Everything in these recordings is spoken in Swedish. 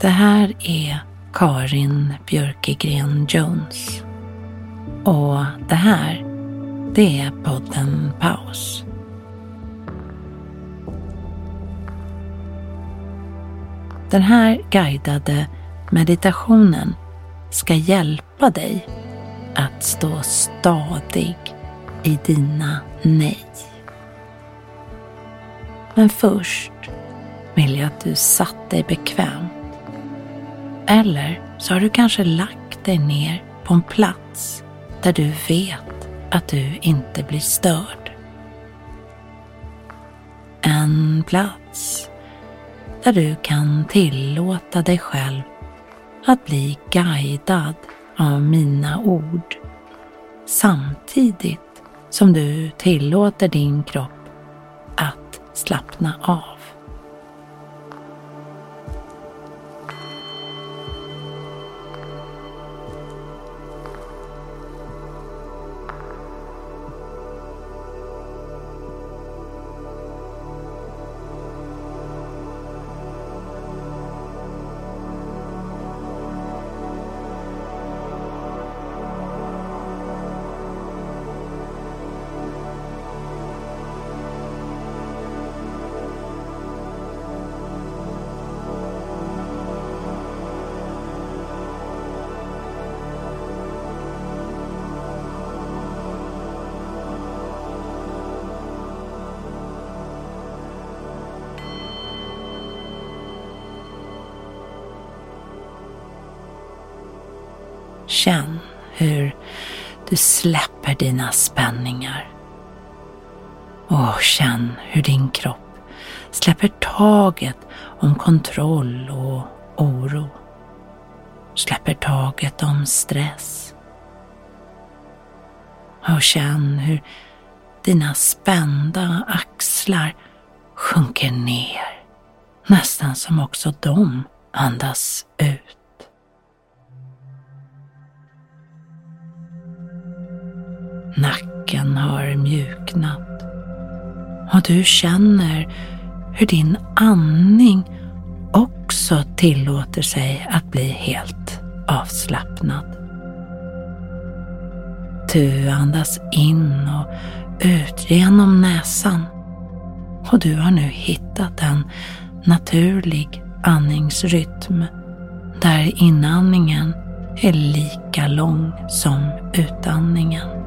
Det här är Karin Björkegren Jones. Och det här, det är podden Paus. Den här guidade meditationen ska hjälpa dig att stå stadig i dina nej. Men först vill jag att du satt dig bekvämt eller så har du kanske lagt dig ner på en plats där du vet att du inte blir störd. En plats där du kan tillåta dig själv att bli guidad av mina ord samtidigt som du tillåter din kropp att slappna av. Känn hur du släpper dina spänningar. Och känn hur din kropp släpper taget om kontroll och oro. Släpper taget om stress. Och känn hur dina spända axlar sjunker ner. Nästan som också de andas ut. Nacken har mjuknat och du känner hur din andning också tillåter sig att bli helt avslappnad. Du andas in och ut genom näsan och du har nu hittat en naturlig andningsrytm där inandningen är lika lång som utandningen.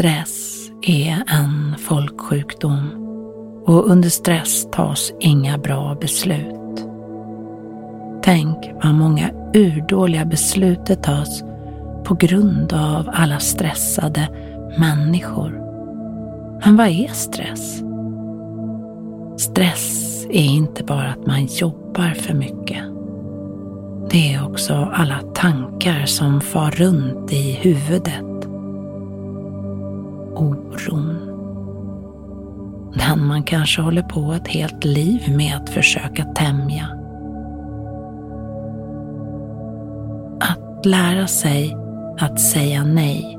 Stress är en folksjukdom och under stress tas inga bra beslut. Tänk vad många urdåliga beslut det tas på grund av alla stressade människor. Men vad är stress? Stress är inte bara att man jobbar för mycket. Det är också alla tankar som far runt i huvudet. Oron. Den man kanske håller på ett helt liv med att försöka tämja. Att lära sig att säga nej.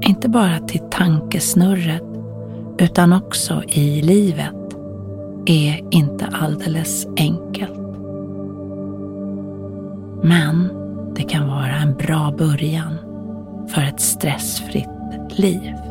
Inte bara till tankesnurret utan också i livet är inte alldeles enkelt. Men det kan vara en bra början för ett stressfritt liv.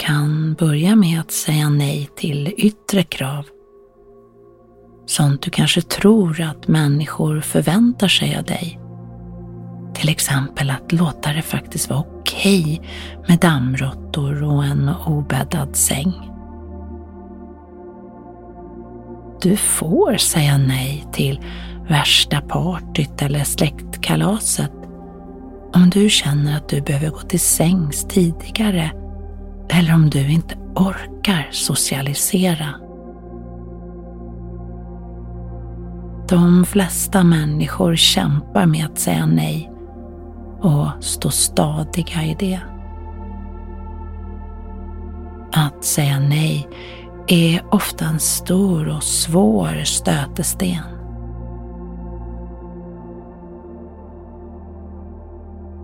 Kan börja med att säga nej till yttre krav. Sånt du kanske tror att människor förväntar sig av dig. Till exempel att låta det faktiskt vara okej med dammråttor och en obäddad säng. Du får säga nej till värsta partyt eller släktkalaset om du känner att du behöver gå till sängs tidigare eller om du inte orkar socialisera. De flesta människor kämpar med att säga nej och stå stadiga i det. Att säga nej är ofta en stor och svår stötesten.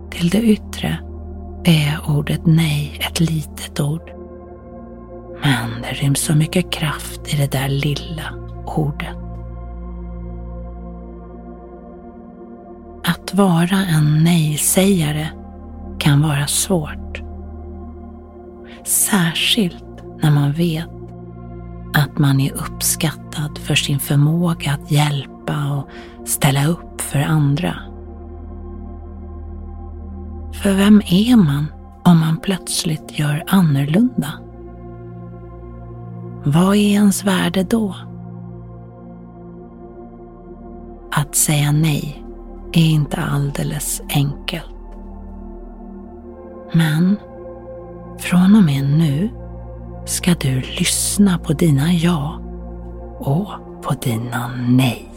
Till det yttre är ordet nej ett litet ord. Men det ryms så mycket kraft i det där lilla ordet. Att vara en nej-sägare kan vara svårt. Särskilt när man vet att man är uppskattad för sin förmåga att hjälpa och ställa upp för andra. För vem är man om man plötsligt gör annorlunda? Vad är ens värde då? Att säga nej är inte alldeles enkelt. Men från och med nu ska du lyssna på dina ja och på dina nej.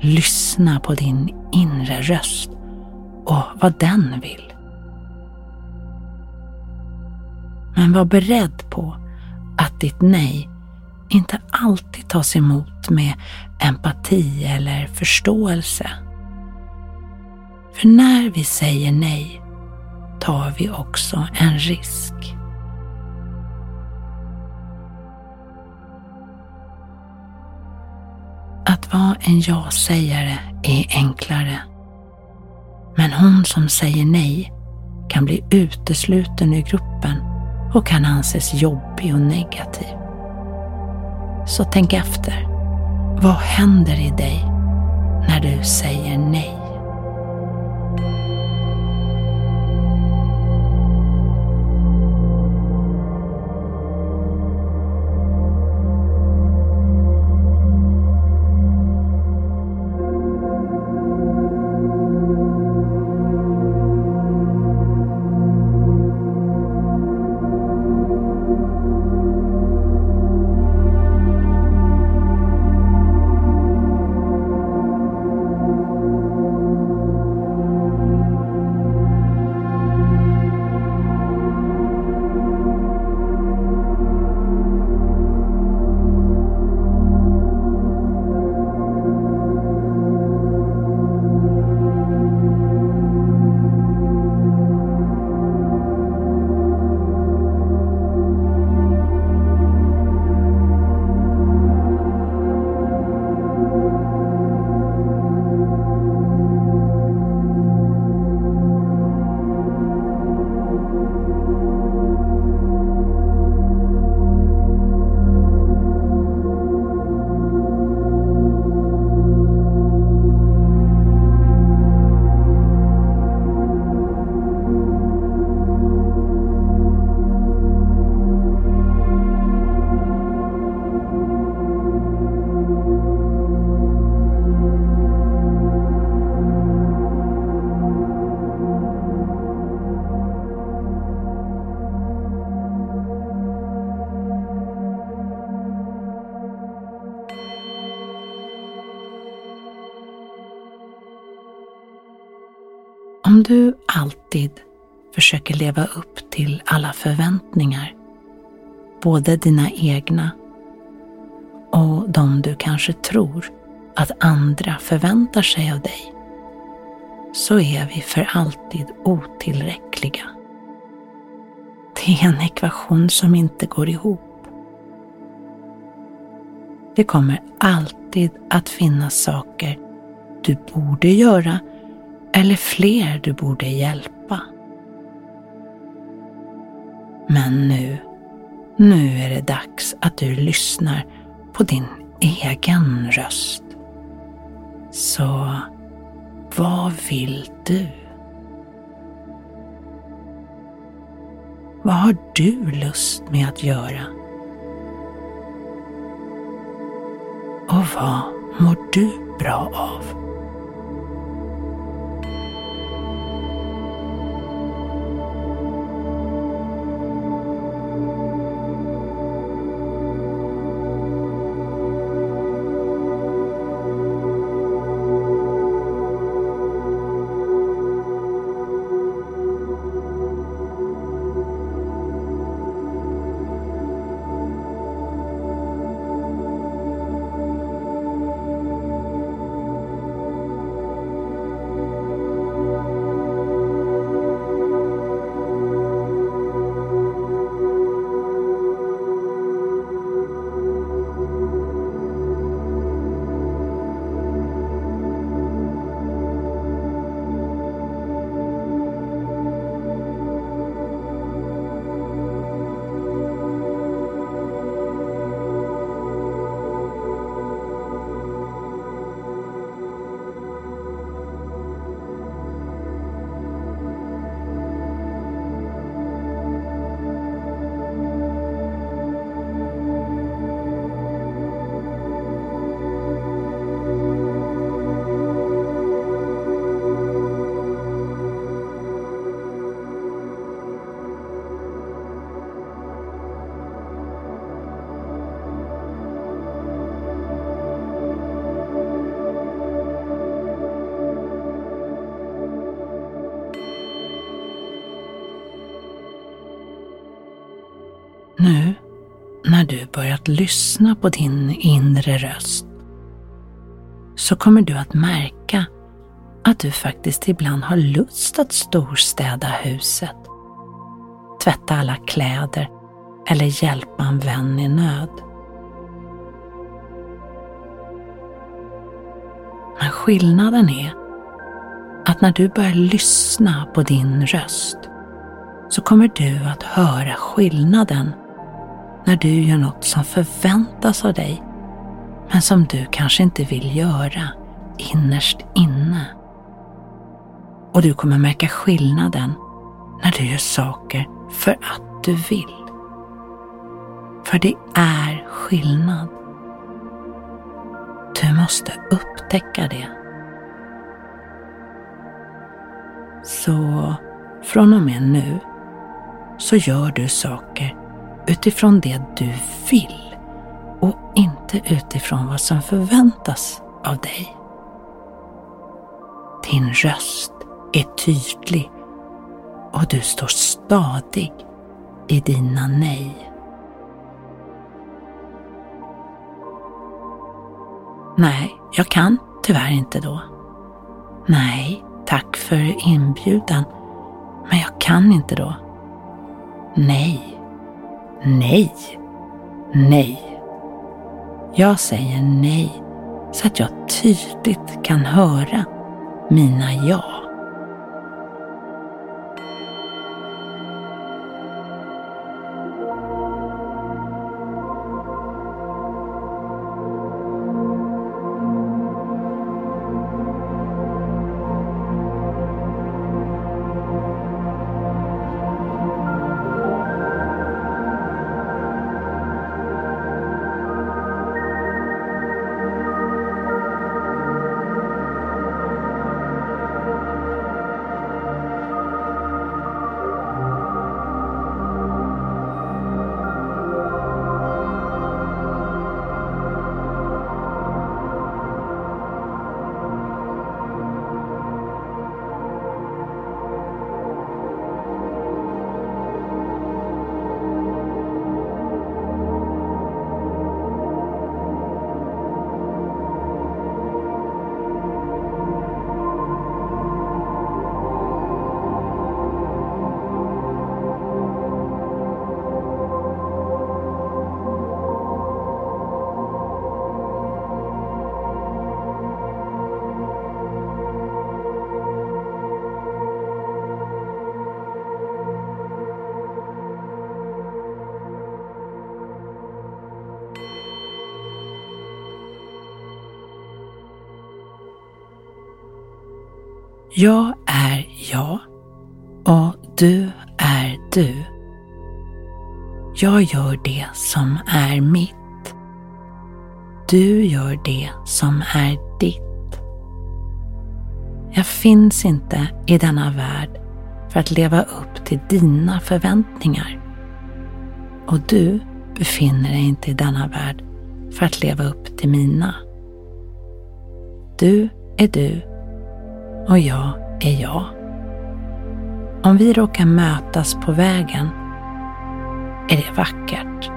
Lyssna på din inre röst och vad den vill. Men var beredd på att ditt nej inte alltid tas emot med empati eller förståelse. För när vi säger nej tar vi också en risk. Att vara en ja-sägare är enklare men hon som säger nej kan bli utesluten ur gruppen och kan anses jobbig och negativ. Så tänk efter. Vad händer i dig när du säger nej? Om du alltid försöker leva upp till alla förväntningar, både dina egna och de du kanske tror att andra förväntar sig av dig, så är vi för alltid otillräckliga. Det är en ekvation som inte går ihop. Det kommer alltid att finnas saker du borde göra eller fler du borde hjälpa. Men nu, nu är det dags att du lyssnar på din egen röst. Så vad vill du? Vad har du lust med att göra? Och vad mår du bra av? När du börjat lyssna på din inre röst så kommer du att märka att du faktiskt ibland har lust att storstäda huset, tvätta alla kläder eller hjälpa en vän i nöd. Men skillnaden är att när du börjar lyssna på din röst så kommer du att höra skillnaden när du gör något som förväntas av dig men som du kanske inte vill göra innerst inne. Och du kommer märka skillnaden när du gör saker för att du vill. För det är skillnad. Du måste upptäcka det. Så från och med nu så gör du saker utifrån det du vill och inte utifrån vad som förväntas av dig. Din röst är tydlig och du står stadig i dina nej. Nej, jag kan tyvärr inte då. Nej, tack för inbjudan, men jag kan inte då. Nej, nej, nej. Jag säger nej så att jag tydligt kan höra mina ja. Jag är jag och du är du. Jag gör det som är mitt. Du gör det som är ditt. Jag finns inte i denna värld för att leva upp till dina förväntningar. Och du befinner dig inte i denna värld för att leva upp till mina. Du är du och jag är jag. Om vi råkar mötas på vägen är det vackert.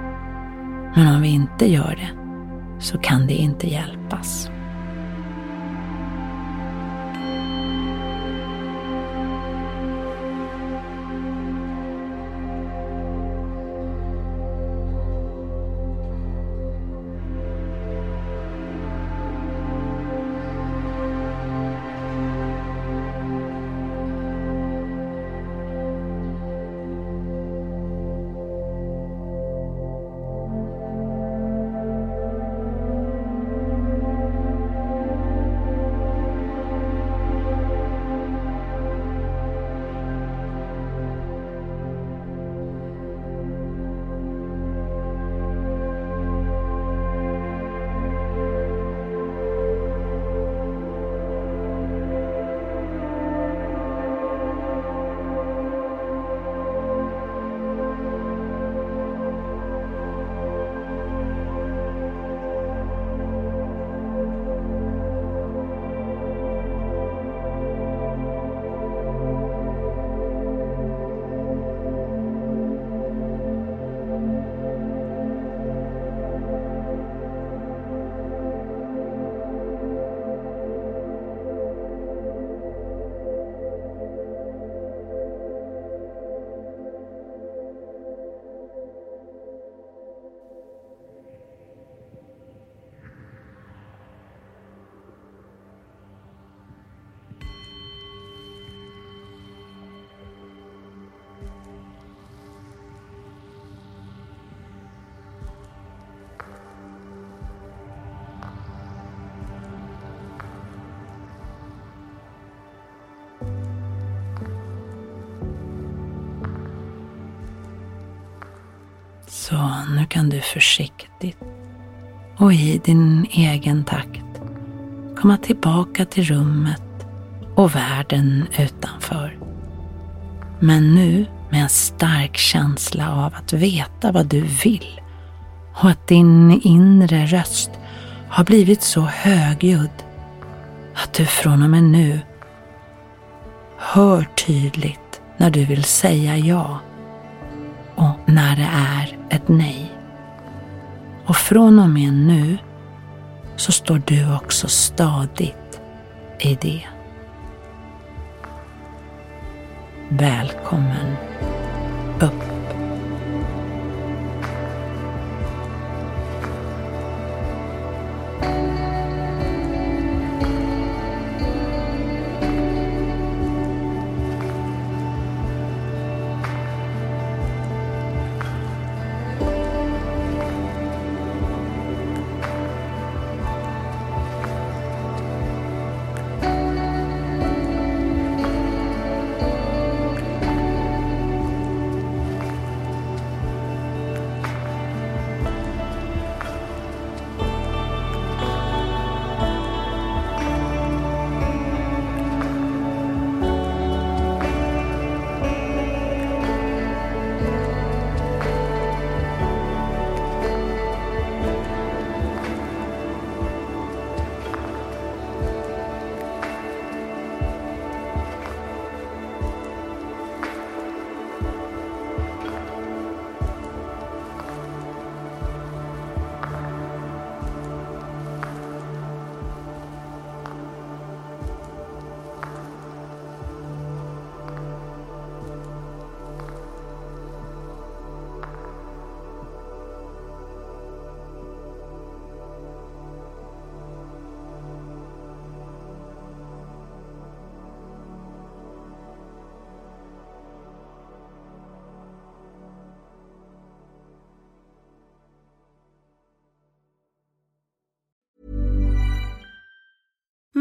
Men om vi inte gör det så kan det inte hjälpas. Så nu kan du försiktigt och i din egen takt komma tillbaka till rummet och världen utanför. Men nu med en stark känsla av att veta vad du vill och att din inre röst har blivit så högljudd att du från och med nu hör tydligt när du vill säga ja och när det är ett nej. Och från och med nu så står du också stadigt i det. Välkommen upp.